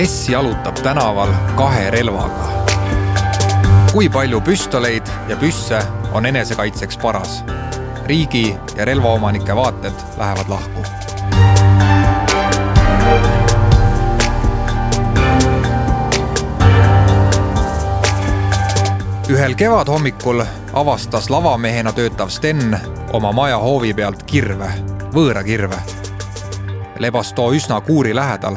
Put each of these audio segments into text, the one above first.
kes jalutab tänaval kahe relvaga? kui palju püstoleid ja püsse on enesekaitseks paras? riigi ja relvaomanike vaated lähevad lahku. ühel kevadhommikul avastas lavamehena töötav Sten oma maja hoovi pealt kirve, võõra kirve. lebas too üsna kuuri lähedal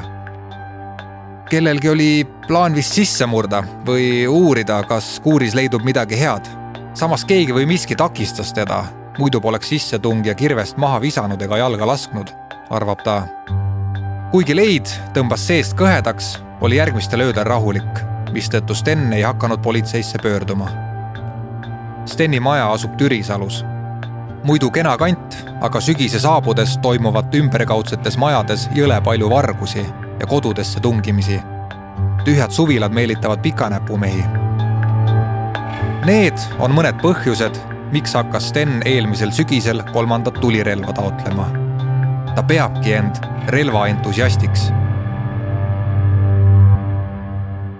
kellelgi oli plaan vist sisse murda või uurida, kas kuuris leidub midagi head. samas keegi või miski takistas teda, muidu poleks sissetungija kirvest maha visanud ega jalga lasknud, arvab ta. kuigi leid tõmbas seest kõhedaks, oli järgmistel öödel rahulik, mistõttu Sten ei hakanud politseisse pöörduma. Steni maja asub Türisalus muidu kena kant, aga sügise saabudes toimuvat ümberkaudsetes majades jõle palju vargusi ja kodudesse tungimisi. tühjad suvilad meelitavad pikanäpumehi. Need on mõned põhjused, miks hakkas Sten eelmisel sügisel kolmandat tulirelva taotlema. ta peabki end relvaentusiastiks.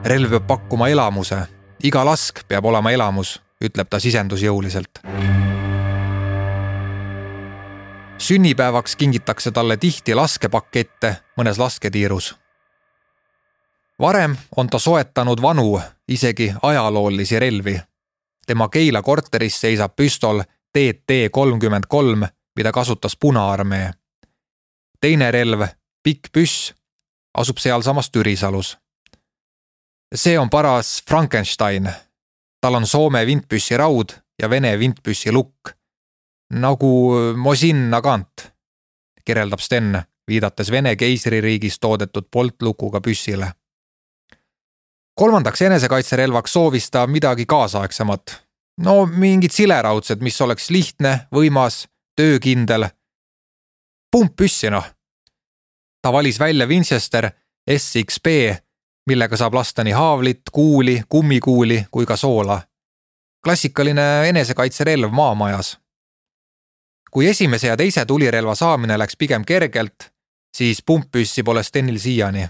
relv peab pakkuma elamuse, iga lask peab olema elamus, ütleb ta sisendusjõuliselt sünnipäevaks kingitakse talle tihti laskepakette mõnes lasketiirus. varem on ta soetanud vanu, isegi ajaloolisi relvi. tema Keila korteris seisab püstol TT kolmkümmend kolm, mida kasutas Punaarmee. teine relv, pikk püss, asub sealsamas Türisalus. see on paras Frankenstein. tal on Soome vintpüssi raud ja Vene vintpüssi lukk nagu Mosin Nagant, kirjeldab Sten, viidates Vene keisririigis toodetud poltlukuga püssile. kolmandaks enesekaitserelvaks soovis ta midagi kaasaegsemat. no mingid sileraudsed, mis oleks lihtne, võimas, töökindel. pumppüssi noh. ta valis välja Winchester SXB, millega saab lasta nii haavlit, kuuli, kummikuuli kui ka soola. klassikaline enesekaitserelv maamajas kui esimese ja teise tulirelva saamine läks pigem kergelt, siis pumppüssi pole Stenil siiani.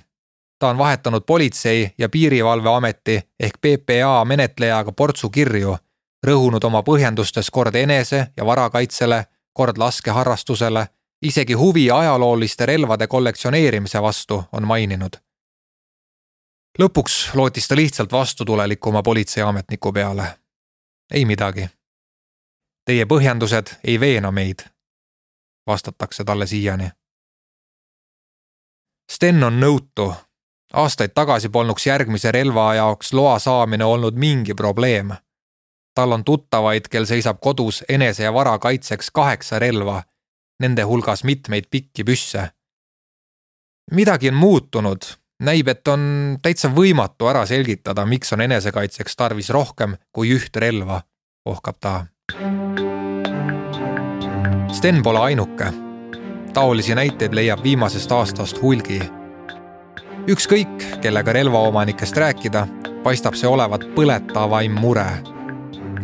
ta on vahetanud Politsei- ja Piirivalveameti ehk PPA menetlejaga portsu kirju, rõhunud oma põhjendustes kord enese- ja varakaitsele, kord laskeharrastusele, isegi huvi ajalooliste relvade kollektsioneerimise vastu on maininud. lõpuks lootis ta lihtsalt vastutulelikuma politseiametniku peale. ei midagi Teie põhjendused ei veena meid, vastatakse talle siiani. Sten on nõutu. aastaid tagasi polnuks järgmise relva jaoks loa saamine olnud mingi probleem. tal on tuttavaid, kel seisab kodus enese ja vara kaitseks kaheksa relva, nende hulgas mitmeid pikki püsse. midagi on muutunud, näib, et on täitsa võimatu ära selgitada, miks on enesekaitseks tarvis rohkem kui üht relva, ohkab ta Sten pole ainuke. taolisi näiteid leiab viimasest aastast hulgi. ükskõik, kellega relvaomanikest rääkida, paistab see olevat põletavaim mure.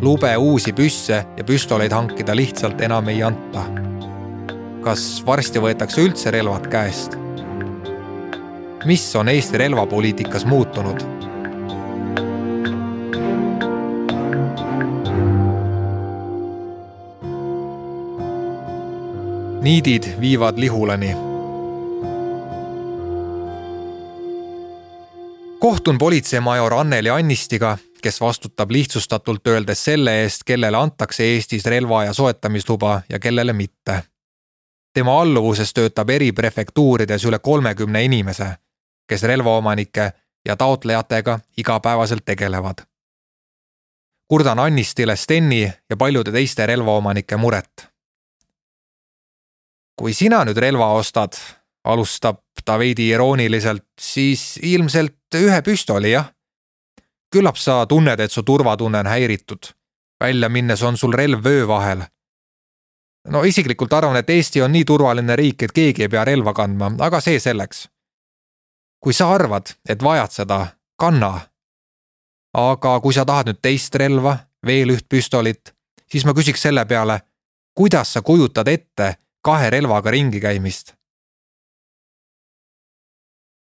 lube uusi püsse ja püstoleid hankida lihtsalt enam ei anta. kas varsti võetakse üldse relvad käest? mis on Eesti relvapoliitikas muutunud niidid viivad Lihulani. kohtun politseimajor Anneli Annistiga, kes vastutab lihtsustatult öeldes selle eest, kellele antakse Eestis relva ja soetamisluba ja kellele mitte. tema alluvuses töötab eri prefektuurides üle kolmekümne inimese, kes relvaomanike ja taotlejatega igapäevaselt tegelevad. kurdan Annistile Steni ja paljude teiste relvaomanike muret kui sina nüüd relva ostad, alustab ta veidi irooniliselt, siis ilmselt ühe püstoli, jah. küllap sa tunned, et su turvatunne on häiritud. välja minnes on sul relv vöö vahel. no isiklikult arvan, et Eesti on nii turvaline riik, et keegi ei pea relva kandma, aga see selleks. kui sa arvad, et vajad seda, kanna. aga kui sa tahad nüüd teist relva, veel üht püstolit, siis ma küsiks selle peale, kuidas sa kujutad ette kahe relvaga ringi käimist.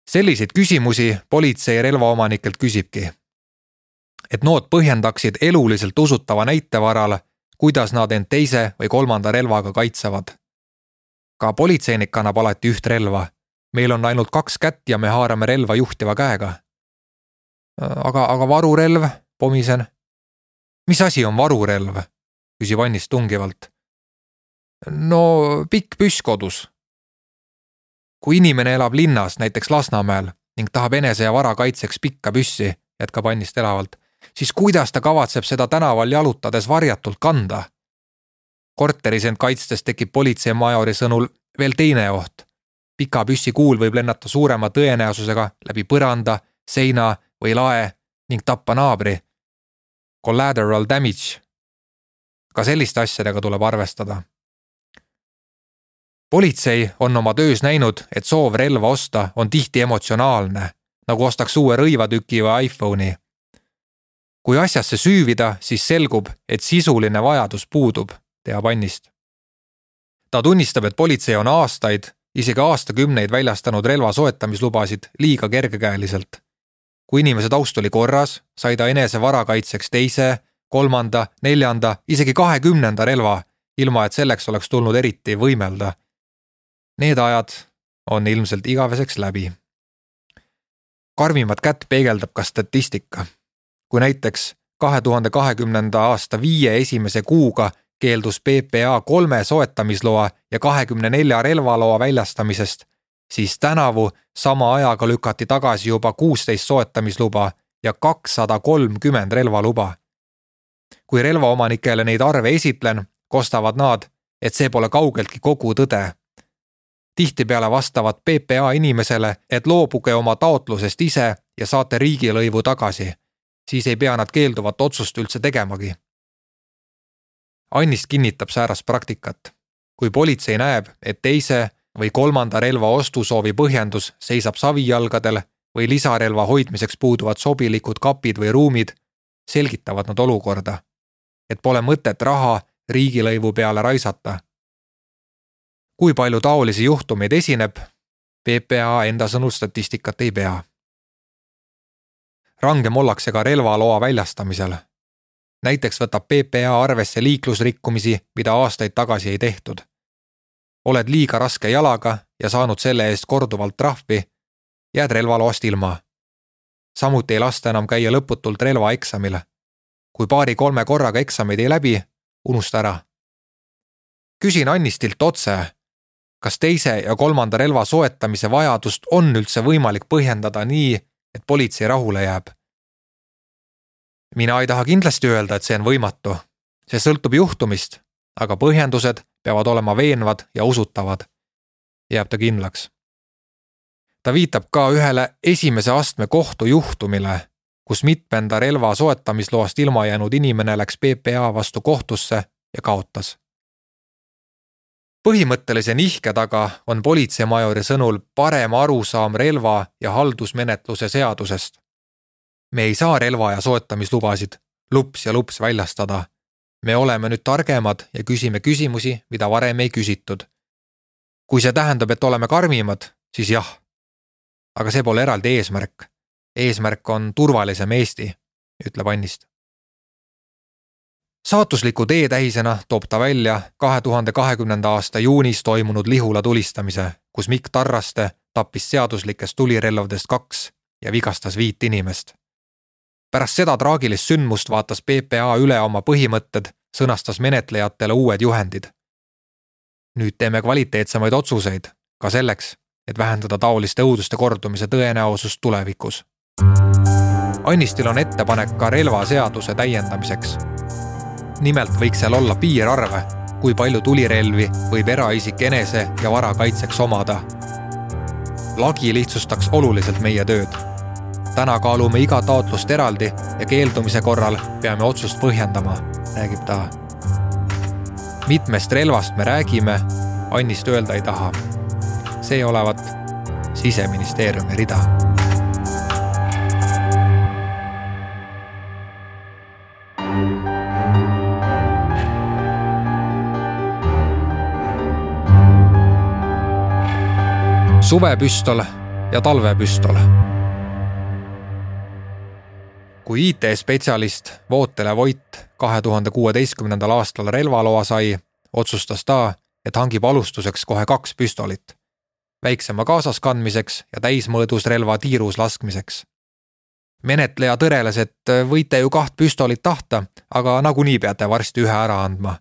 selliseid küsimusi politsei relvaomanikelt küsibki. et nood põhjendaksid eluliselt usutava näite varal, kuidas nad end teise või kolmanda relvaga kaitsevad. ka politseinik kannab alati üht relva. meil on ainult kaks kätt ja me haarame relva juhtiva käega. aga, aga varurelv, pomisen. mis asi on varurelv? küsib Annis tungivalt. No pikk püss kodus kui inimene elab linnas, näiteks Lasnamäel ning tahab enese ja vara kaitseks pikka püssi, jätkab Annis teravalt, siis kuidas ta kavatseb seda tänaval jalutades varjatult kanda? korteris end kaitstes tekib politseimajori sõnul veel teine oht. pika püssi kuul võib lennata suurema tõenäosusega läbi põranda, seina või lae ning tappa naabri. Collateral damage. ka selliste asjadega tuleb arvestada politsei on oma töös näinud, et soov relva osta on tihti emotsionaalne, nagu ostaks uue rõivatüki või iPhone'i. kui asjasse süüvida, siis selgub, et sisuline vajadus puudub, teab Annist. ta tunnistab, et politsei on aastaid, isegi aastakümneid väljastanud relva soetamislubasid liiga kergekäeliselt. kui inimese taust oli korras, sai ta enese vara kaitseks teise, kolmanda, neljanda, isegi kahekümnenda relva, ilma et selleks oleks tulnud eriti võimelda Need ajad on ilmselt igaveseks läbi. karmimat kätt peegeldab ka statistika. kui näiteks kahe tuhande kahekümnenda aasta viie esimese kuuga keeldus PPA kolme soetamisloa ja kahekümne nelja relvaloa väljastamisest, siis tänavu sama ajaga lükati tagasi juba kuusteist soetamisluba ja kakssada kolmkümmend relvaluba. kui relvaomanikele neid arve esitlen, kostavad nad, et see pole kaugeltki kogu tõde tihtipeale vastavad PPA inimesele, et loobuge oma taotlusest ise ja saate riigilõivu tagasi. siis ei pea nad keelduvat otsust üldse tegemagi. Annist kinnitab säärast praktikat. kui politsei näeb, et teise või kolmanda relva ostusoovi põhjendus seisab savijalgadel või lisarelva hoidmiseks puuduvad sobilikud kapid või ruumid, selgitavad nad olukorda. et pole mõtet raha riigilõivu peale raisata kui palju taolisi juhtumeid esineb, PPA enda sõnul statistikat ei pea. rangem ollakse ka relvaloa väljastamisel. näiteks võtab PPA arvesse liiklusrikkumisi, mida aastaid tagasi ei tehtud. oled liiga raske jalaga ja saanud selle eest korduvalt trahvi, jääd relvaloast ilma. samuti ei lasta enam käia lõputult relvaeksamil. kui paari-kolme korraga eksameid ei läbi, unusta ära. küsin Annistilt otse kas teise ja kolmanda relva soetamise vajadust on üldse võimalik põhjendada nii, et politsei rahule jääb? mina ei taha kindlasti öelda, et see on võimatu. see sõltub juhtumist, aga põhjendused peavad olema veenvad ja usutavad, jääb ta kindlaks. ta viitab ka ühele esimese astme kohtujuhtumile, kus mitmenda relva soetamisloast ilma jäänud inimene läks PPA vastu kohtusse ja kaotas põhimõttelise nihke taga on politseimajori sõnul parem arusaam relva ja haldusmenetluse seadusest. me ei saa relva ja soetamislubasid lups ja lups väljastada. me oleme nüüd targemad ja küsime küsimusi, mida varem ei küsitud. kui see tähendab, et oleme karmimad, siis jah. aga see pole eraldi eesmärk. eesmärk on turvalisem Eesti, ütleb Annist saatusliku teetähisena toob ta välja kahe tuhande kahekümnenda aasta juunis toimunud Lihula tulistamise, kus Mikk Tarraste tappis seaduslikest tulirelvadest kaks ja vigastas viit inimest. pärast seda traagilist sündmust vaatas PPA üle oma põhimõtted, sõnastas menetlejatele uued juhendid. nüüd teeme kvaliteetsemaid otsuseid ka selleks, et vähendada taoliste õuduste kordumise tõenäosust tulevikus. Annistil on ettepanek ka relvaseaduse täiendamiseks nimelt võiks seal olla piirarv, kui palju tulirelvi võib eraisik enese ja vara kaitseks omada. lagi lihtsustaks oluliselt meie tööd. täna kaalume iga taotlust eraldi ja keeldumise korral peame otsust põhjendama, räägib ta. mitmest relvast me räägime, Annist öelda ei taha. see olevat siseministeeriumi rida suvepüstol ja talvepüstol. kui IT-spetsialist Vootele Voit kahe tuhande kuueteistkümnendal aastal relvaloa sai, otsustas ta, et hangib alustuseks kohe kaks püstolit. väiksema kaasas kandmiseks ja täismõõdus relva tiirus laskmiseks. menetleja tõreles, et võite ju kaht püstolit tahta, aga nagunii peate varsti ühe ära andma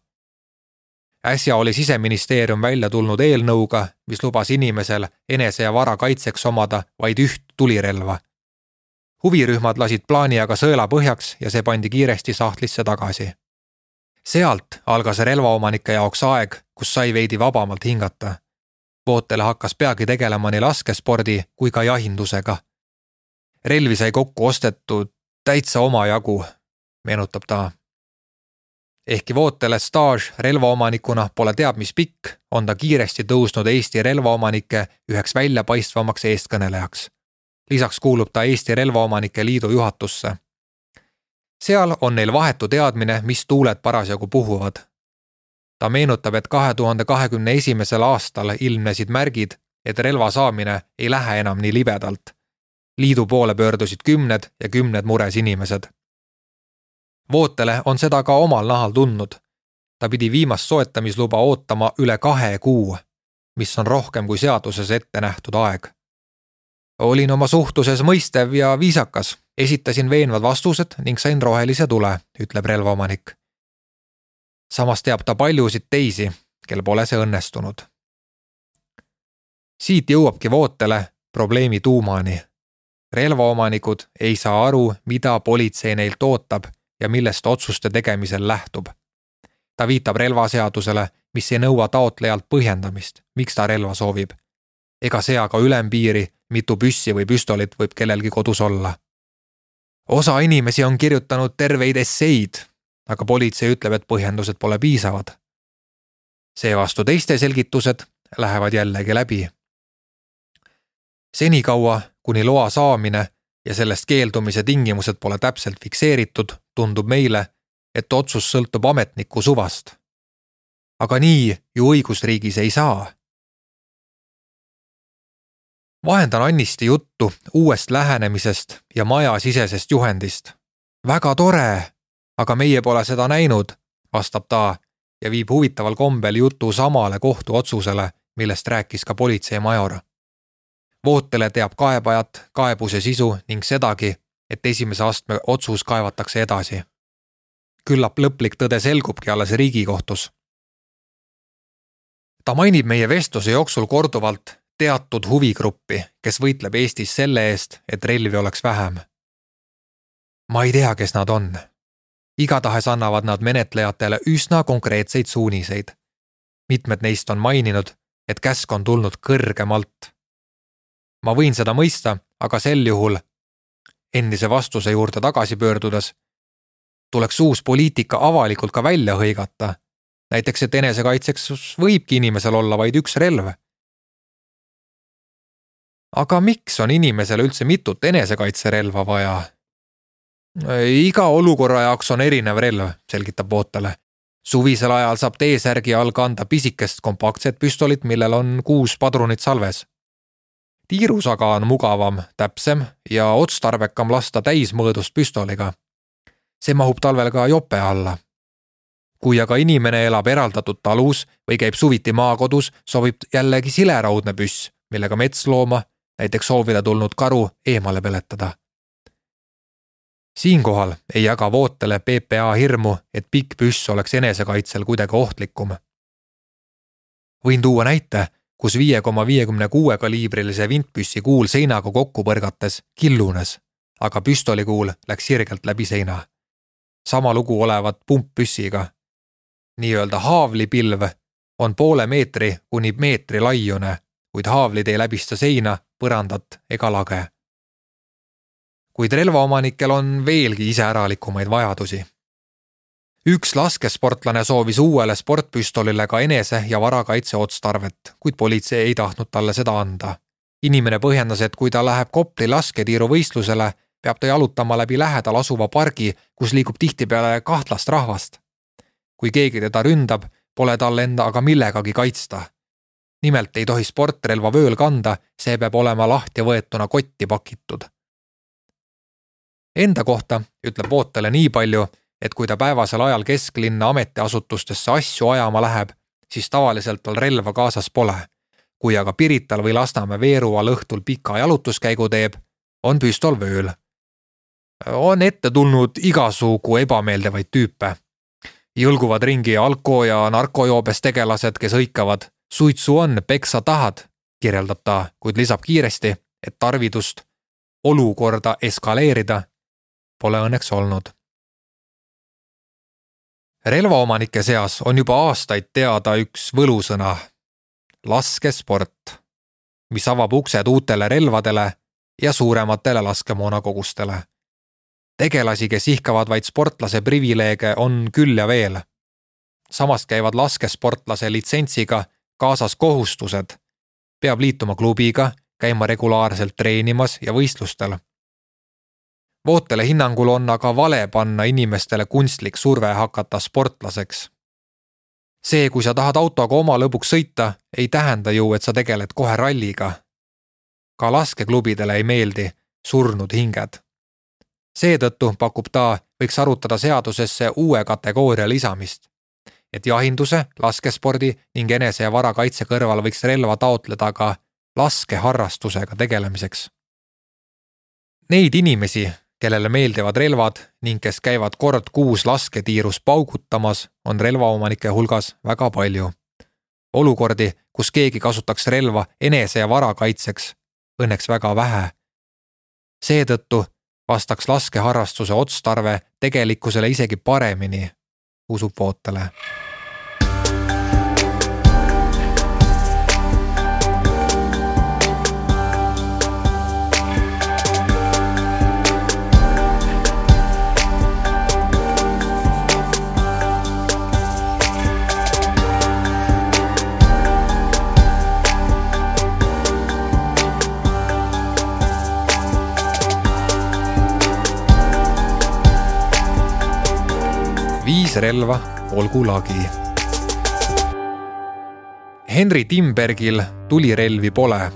äsja oli siseministeerium välja tulnud eelnõuga, mis lubas inimesel enese ja vara kaitseks omada vaid üht tulirelva. huvirühmad lasid plaani aga sõela põhjaks ja see pandi kiiresti sahtlisse tagasi. sealt algas relvaomanike jaoks aeg, kus sai veidi vabamalt hingata. Vootele hakkas peagi tegelema nii laskespordi kui ka jahindusega. relvi sai kokku ostetud täitsa omajagu, meenutab ta ehkki Vootele staaž relvaomanikuna pole teab mis pikk, on ta kiiresti tõusnud Eesti relvaomanike üheks väljapaistvamaks eestkõnelejaks. lisaks kuulub ta Eesti Relvaomanike Liidu juhatusse. seal on neil vahetu teadmine, mis tuuled parasjagu puhuvad. ta meenutab, et kahe tuhande kahekümne esimesel aastal ilmnesid märgid, et relva saamine ei lähe enam nii libedalt. liidu poole pöördusid kümned ja kümned mures inimesed Vootele on seda ka omal nahal tundnud. ta pidi viimast soetamisluba ootama üle kahe kuu, mis on rohkem kui seaduses ette nähtud aeg. olin oma suhtluses mõistev ja viisakas, esitasin veenvad vastused ning sain rohelise tule, ütleb relvaomanik. samas teab ta paljusid teisi, kel pole see õnnestunud. siit jõuabki Vootele probleemi tuumani relvaomanikud ei saa aru, mida politsei neilt ootab ja millest otsuste tegemisel lähtub. ta viitab relvaseadusele, mis ei nõua taotlejalt põhjendamist, miks ta relva soovib. ega sea ka ülempiiri, mitu püssi või püstolit võib kellelgi kodus olla. osa inimesi on kirjutanud terveid esseid, aga politsei ütleb, et põhjendused pole piisavad. seevastu teiste selgitused lähevad jällegi läbi. senikaua, kuni loa saamine ja sellest keeldumise tingimused pole täpselt fikseeritud, tundub meile, et otsus sõltub ametniku suvast. aga nii ju õigusriigis ei saa. vahendan Annisti juttu uuest lähenemisest ja majasisesest juhendist. väga tore, aga meie pole seda näinud, vastab ta ja viib huvitaval kombel jutu samale kohtuotsusele, millest rääkis ka politseimajor Vootele teab kaebajat, kaebuse sisu ning sedagi, et esimese astme otsus kaevatakse edasi. küllap lõplik tõde selgubki alles Riigikohtus. ta mainib meie vestluse jooksul korduvalt teatud huvigruppi, kes võitleb Eestis selle eest, et relvi oleks vähem. ma ei tea, kes nad on. igatahes annavad nad menetlejatele üsna konkreetseid suuniseid. mitmed neist on maininud, et käsk on tulnud kõrgemalt ma võin seda mõista, aga sel juhul, endise vastuse juurde tagasi pöördudes, tuleks uus poliitika avalikult ka välja hõigata. näiteks, et enesekaitseks võibki inimesel olla vaid üks relv. aga miks on inimesele üldse mitut enesekaitserelva vaja? iga olukorra jaoks on erinev relv, selgitab Vootale. suvisel ajal saab T-särgi all kanda pisikest kompaktset püstolit, millel on kuus padrunit salves tiirus aga on mugavam, täpsem ja otstarbekam lasta täismõõdust püstoliga. see mahub talvel ka jope alla. kui aga inimene elab eraldatud talus või käib suviti maakodus, sobib jällegi sileraudne püss, millega metslooma, näiteks soovile tulnud karu, eemale peletada. siinkohal ei jaga Vootele PPA hirmu, et pikk püss oleks enesekaitsel kuidagi ohtlikum. võin tuua näite kus viie koma viiekümne kuue kaliibrilise vintpüssi kuul seinaga kokku põrgates killunes, aga püstolikuul läks sirgelt läbi seina. sama lugu olevat pumppüssiga. nii-öelda haavlipilv on poole meetri kuni meetri laiune, kuid haavlid ei läbista seina, põrandat ega lage. kuid relvaomanikel on veelgi iseäralikumaid vajadusi üks laskesportlane soovis uuele sportpüstolile ka enese ja varakaitse otstarvet, kuid politsei ei tahtnud talle seda anda. inimene põhjendas, et kui ta läheb Kopli lasketiiruvõistlusele, peab ta jalutama läbi lähedal asuva pargi, kus liigub tihtipeale kahtlast rahvast. kui keegi teda ründab, pole tal enda aga millegagi kaitsta. nimelt ei tohi sportrelva vööl kanda, see peab olema lahti võetuna kotti pakitud. Enda kohta ütleb Vootele nii palju, et kui ta päevasel ajal kesklinna ametiasutustesse asju ajama läheb, siis tavaliselt tal relva kaasas pole. kui aga Pirital või Lasnamäe Veerumaal õhtul pika jalutuskäigu teeb, on püstol vööl. on ette tulnud igasugu ebameeldivaid tüüpe. jõlguvad ringi alko- ja narkojoobes tegelased, kes hõikavad suitsu on, peksa tahad, kirjeldab ta, kuid lisab kiiresti, et tarvidust olukorda eskaleerida pole õnneks olnud relvaomanike seas on juba aastaid teada üks võlusõna, laskesport, mis avab uksed uutele relvadele ja suurematele laskemoonakogustele. tegelasi, kes ihkavad vaid sportlase privileege, on küll ja veel. samas käivad laskesportlase litsentsiga kaasas kohustused. peab liituma klubiga, käima regulaarselt treenimas ja võistlustel Vootele hinnangul on aga vale panna inimestele kunstlik surve hakata sportlaseks. see, kui sa tahad autoga oma lõbuks sõita, ei tähenda ju, et sa tegeled kohe ralliga. ka laskeklubidele ei meeldi surnud hinged. seetõttu pakub ta, võiks arutada seadusesse uue kategooria lisamist. et jahinduse, laskespordi ning enese ja vara kaitse kõrval võiks relva taotleda ka laskeharrastusega tegelemiseks. Neid inimesi, kellele meeldivad relvad ning kes käivad kord kuus lasketiirus paugutamas, on relvaomanike hulgas väga palju. olukordi, kus keegi kasutaks relva enese ja vara kaitseks, õnneks väga vähe. seetõttu vastaks laskeharrastuse otstarve tegelikkusele isegi paremini, usub Vootele viis relva, olgu lagi. Henry Timbergil tulirelvi pole.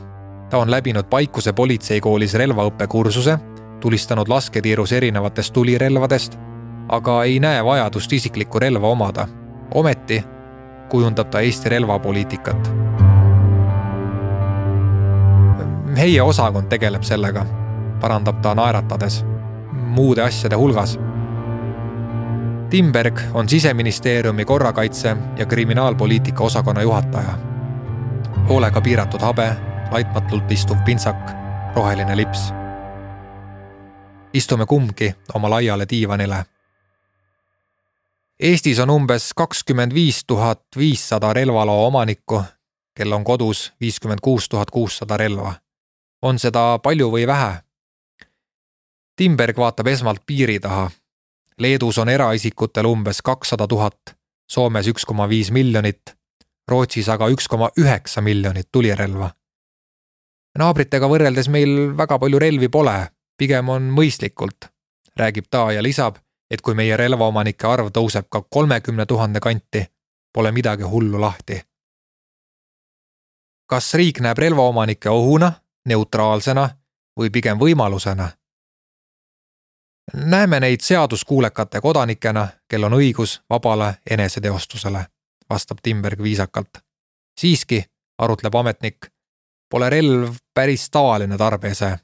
ta on läbinud Paikuse politseikoolis relvaõppekursuse, tulistanud lasketiirus erinevatest tulirelvadest, aga ei näe vajadust isiklikku relva omada. ometi kujundab ta Eesti relvapoliitikat. meie osakond tegeleb sellega, parandab ta naeratades, muude asjade hulgas Timberg on siseministeeriumi korrakaitse ja kriminaalpoliitika osakonna juhataja. hoolega piiratud habe, laitmatult istuv pintsak, roheline lips. istume kumbki oma laiale diivanile. Eestis on umbes kakskümmend viis tuhat viissada relvaloa omanikku, kel on kodus viiskümmend kuus tuhat kuussada relva. on seda palju või vähe? Timberg vaatab esmalt piiri taha Leedus on eraisikutel umbes kakssada tuhat, Soomes üks koma viis miljonit, Rootsis aga üks koma üheksa miljonit tulirelva. naabritega võrreldes meil väga palju relvi pole, pigem on mõistlikult, räägib ta ja lisab, et kui meie relvaomanike arv tõuseb ka kolmekümne tuhande kanti, pole midagi hullu lahti. kas riik näeb relvaomanikke ohuna, neutraalsena või pigem võimalusena? Näeme neid seaduskuulekate kodanikena, kel on õigus vabale eneseteostusele, vastab Timberg viisakalt. siiski, arutleb ametnik, pole relv päris tavaline tarbeese.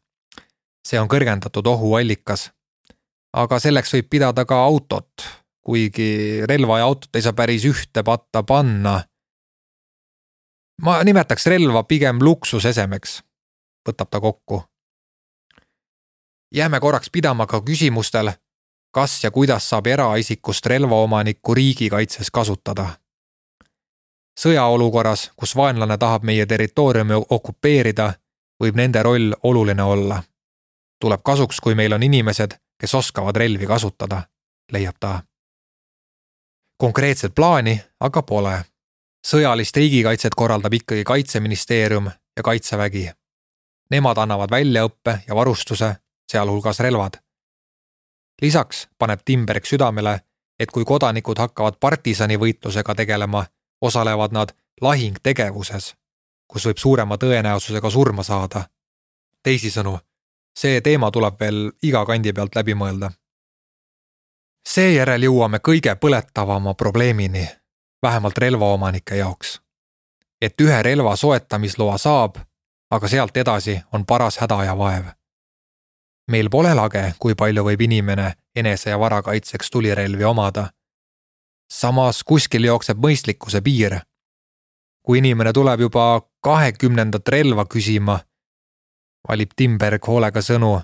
see on kõrgendatud ohuallikas. aga selleks võib pidada ka autot, kuigi relva ja autot ei saa päris ühte patta panna. ma nimetaks relva pigem luksusesemeks, võtab ta kokku jääme korraks pidama ka küsimustel, kas ja kuidas saab eraisikust relvaomanikku riigikaitses kasutada. sõjaolukorras, kus vaenlane tahab meie territooriumi okupeerida, võib nende roll oluline olla. tuleb kasuks, kui meil on inimesed, kes oskavad relvi kasutada, leiab ta. konkreetset plaani aga pole. sõjalist riigikaitset korraldab ikkagi Kaitseministeerium ja Kaitsevägi. Nemad annavad väljaõppe ja varustuse sealhulgas relvad. lisaks paneb Timberg südamele, et kui kodanikud hakkavad partisanivõitlusega tegelema, osalevad nad lahingtegevuses, kus võib suurema tõenäosusega surma saada. teisisõnu, see teema tuleb veel iga kandi pealt läbi mõelda. seejärel jõuame kõige põletavama probleemini, vähemalt relvaomanike jaoks. et ühe relva soetamisloa saab, aga sealt edasi on paras häda ja vaev. Meil pole lage, kui palju võib inimene enese ja vara kaitseks tulirelvi omada. samas kuskil jookseb mõistlikkuse piir. kui inimene tuleb juba kahekümnendat relva küsima, valib Timberg hoolega sõnu.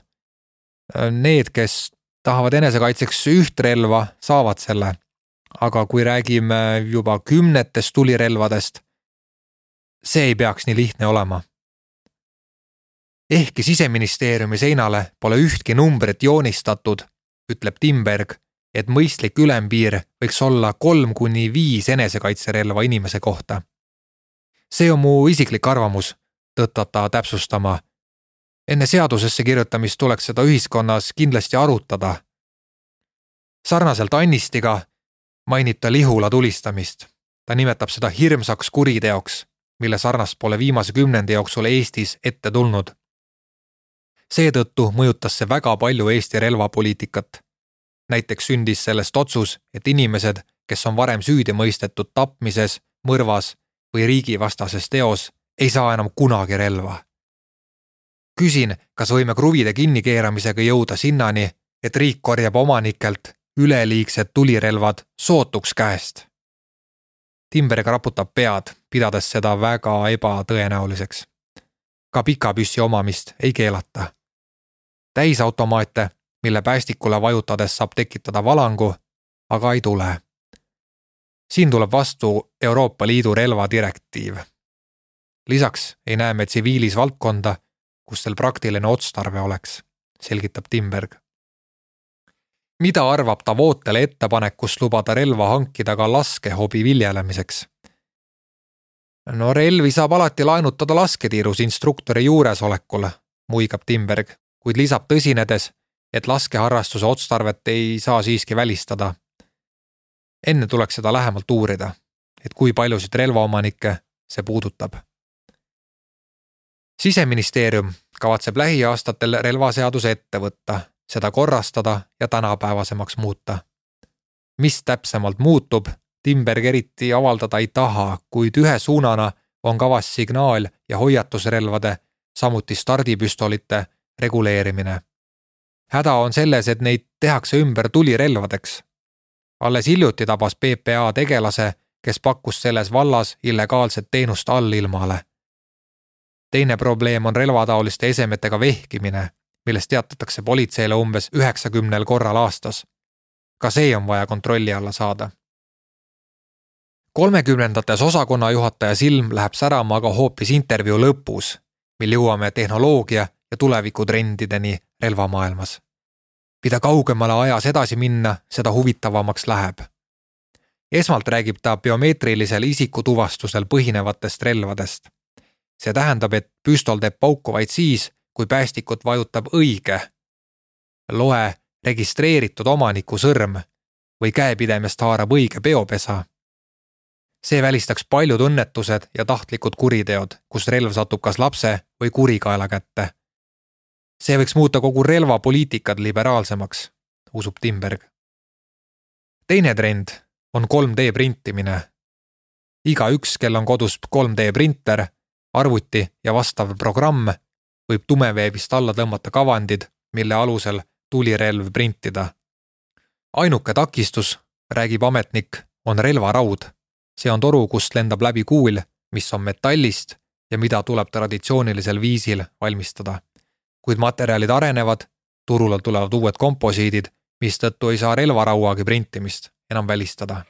Need, kes tahavad enesekaitseks üht relva, saavad selle. aga kui räägime juba kümnetest tulirelvadest, see ei peaks nii lihtne olema ehkki siseministeeriumi seinale pole ühtki numbrit joonistatud, ütleb Timberg, et mõistlik ülempiir võiks olla kolm kuni viis enesekaitserelva inimese kohta. see on mu isiklik arvamus, tõttab ta täpsustama. enne seadusesse kirjutamist tuleks seda ühiskonnas kindlasti arutada. sarnaselt Annistiga mainib ta Lihula tulistamist. ta nimetab seda hirmsaks kuriteoks, mille sarnast pole viimase kümnendi jooksul Eestis ette tulnud seetõttu mõjutas see väga palju Eesti relvapoliitikat. näiteks sündis sellest otsus, et inimesed, kes on varem süüdi mõistetud tapmises, mõrvas või riigivastases teos, ei saa enam kunagi relva. küsin, kas võime kruvide kinnikeeramisega jõuda sinnani, et riik korjab omanikelt üleliigsed tulirelvad sootuks käest. Timberg raputab pead, pidades seda väga ebatõenäoliseks. ka pika püssi omamist ei keelata täisautomaate, mille päästikule vajutades saab tekitada valangu, aga ei tule. siin tuleb vastu Euroopa Liidu relvadirektiiv. lisaks ei näe me tsiviilis valdkonda, kus sel praktiline otstarve oleks, selgitab Timberg. mida arvab ta Vootele ettepanekust lubada relva hankida ka laskehobi viljelemiseks? no relvi saab alati laenutada lasketiirus instruktori juuresolekul, muigab Timberg kuid lisab tõsinedes, et laskeharrastuse otstarvet ei saa siiski välistada. enne tuleks seda lähemalt uurida, et kui paljusid relvaomanikke see puudutab. siseministeerium kavatseb lähiaastatel relvaseaduse ette võtta, seda korrastada ja tänapäevasemaks muuta. mis täpsemalt muutub, Timberg eriti avaldada ei taha, kuid ühe suunana on kavas signaal- ja hoiatusrelvade, samuti stardipüstolite reguleerimine. häda on selles, et neid tehakse ümber tulirelvadeks. alles hiljuti tabas PPA tegelase, kes pakkus selles vallas illegaalset teenust allilmale. teine probleem on relvataoliste esemetega vehkimine, millest teatatakse politseile umbes üheksakümnel korral aastas. ka see on vaja kontrolli alla saada kolmekümnendates osakonnajuhataja silm läheb särama aga hoopis intervjuu lõpus, mil jõuame tehnoloogia ja tulevikutrendideni relvamaailmas. mida kaugemale ajas edasi minna, seda huvitavamaks läheb. esmalt räägib ta biomeetrilisel isikutuvastusel põhinevatest relvadest. see tähendab, et püstol teeb pauku vaid siis, kui päästikut vajutab õige, loe registreeritud omaniku sõrm või käepidemest haarab õige peopesa see välistaks paljud õnnetused ja tahtlikud kuriteod, kus relv satub kas lapse või kurikaela kätte see võiks muuta kogu relvapoliitikat liberaalsemaks, usub Timberg. teine trend on 3D printimine. igaüks, kel on kodus 3D printer, arvuti ja vastav programm, võib tumeveebist alla tõmmata kavandid, mille alusel tulirelv printida. ainuke takistus, räägib ametnik, on relvaraud. see on toru, kust lendab läbi kuul, mis on metallist ja mida tuleb traditsioonilisel viisil valmistada kuid materjalid arenevad, turule tulevad uued komposiidid, mistõttu ei saa relvarauagi printimist enam välistada.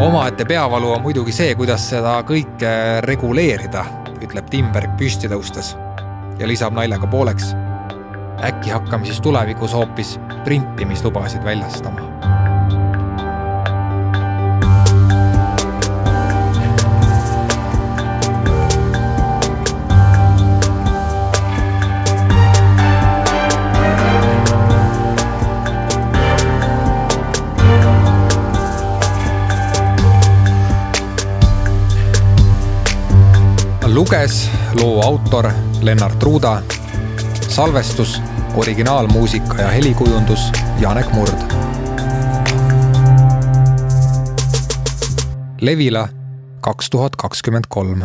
omaette peavalu on muidugi see, kuidas seda kõike reguleerida, ütleb Timberg püsti tõustes ja lisab naljaga pooleks. äkki hakkame siis tulevikus hoopis printimislubasid väljastama luges loo autor Lennart Ruuda, salvestus, originaalmuusika ja helikujundus Janek Murd. Levila kaks tuhat kakskümmend kolm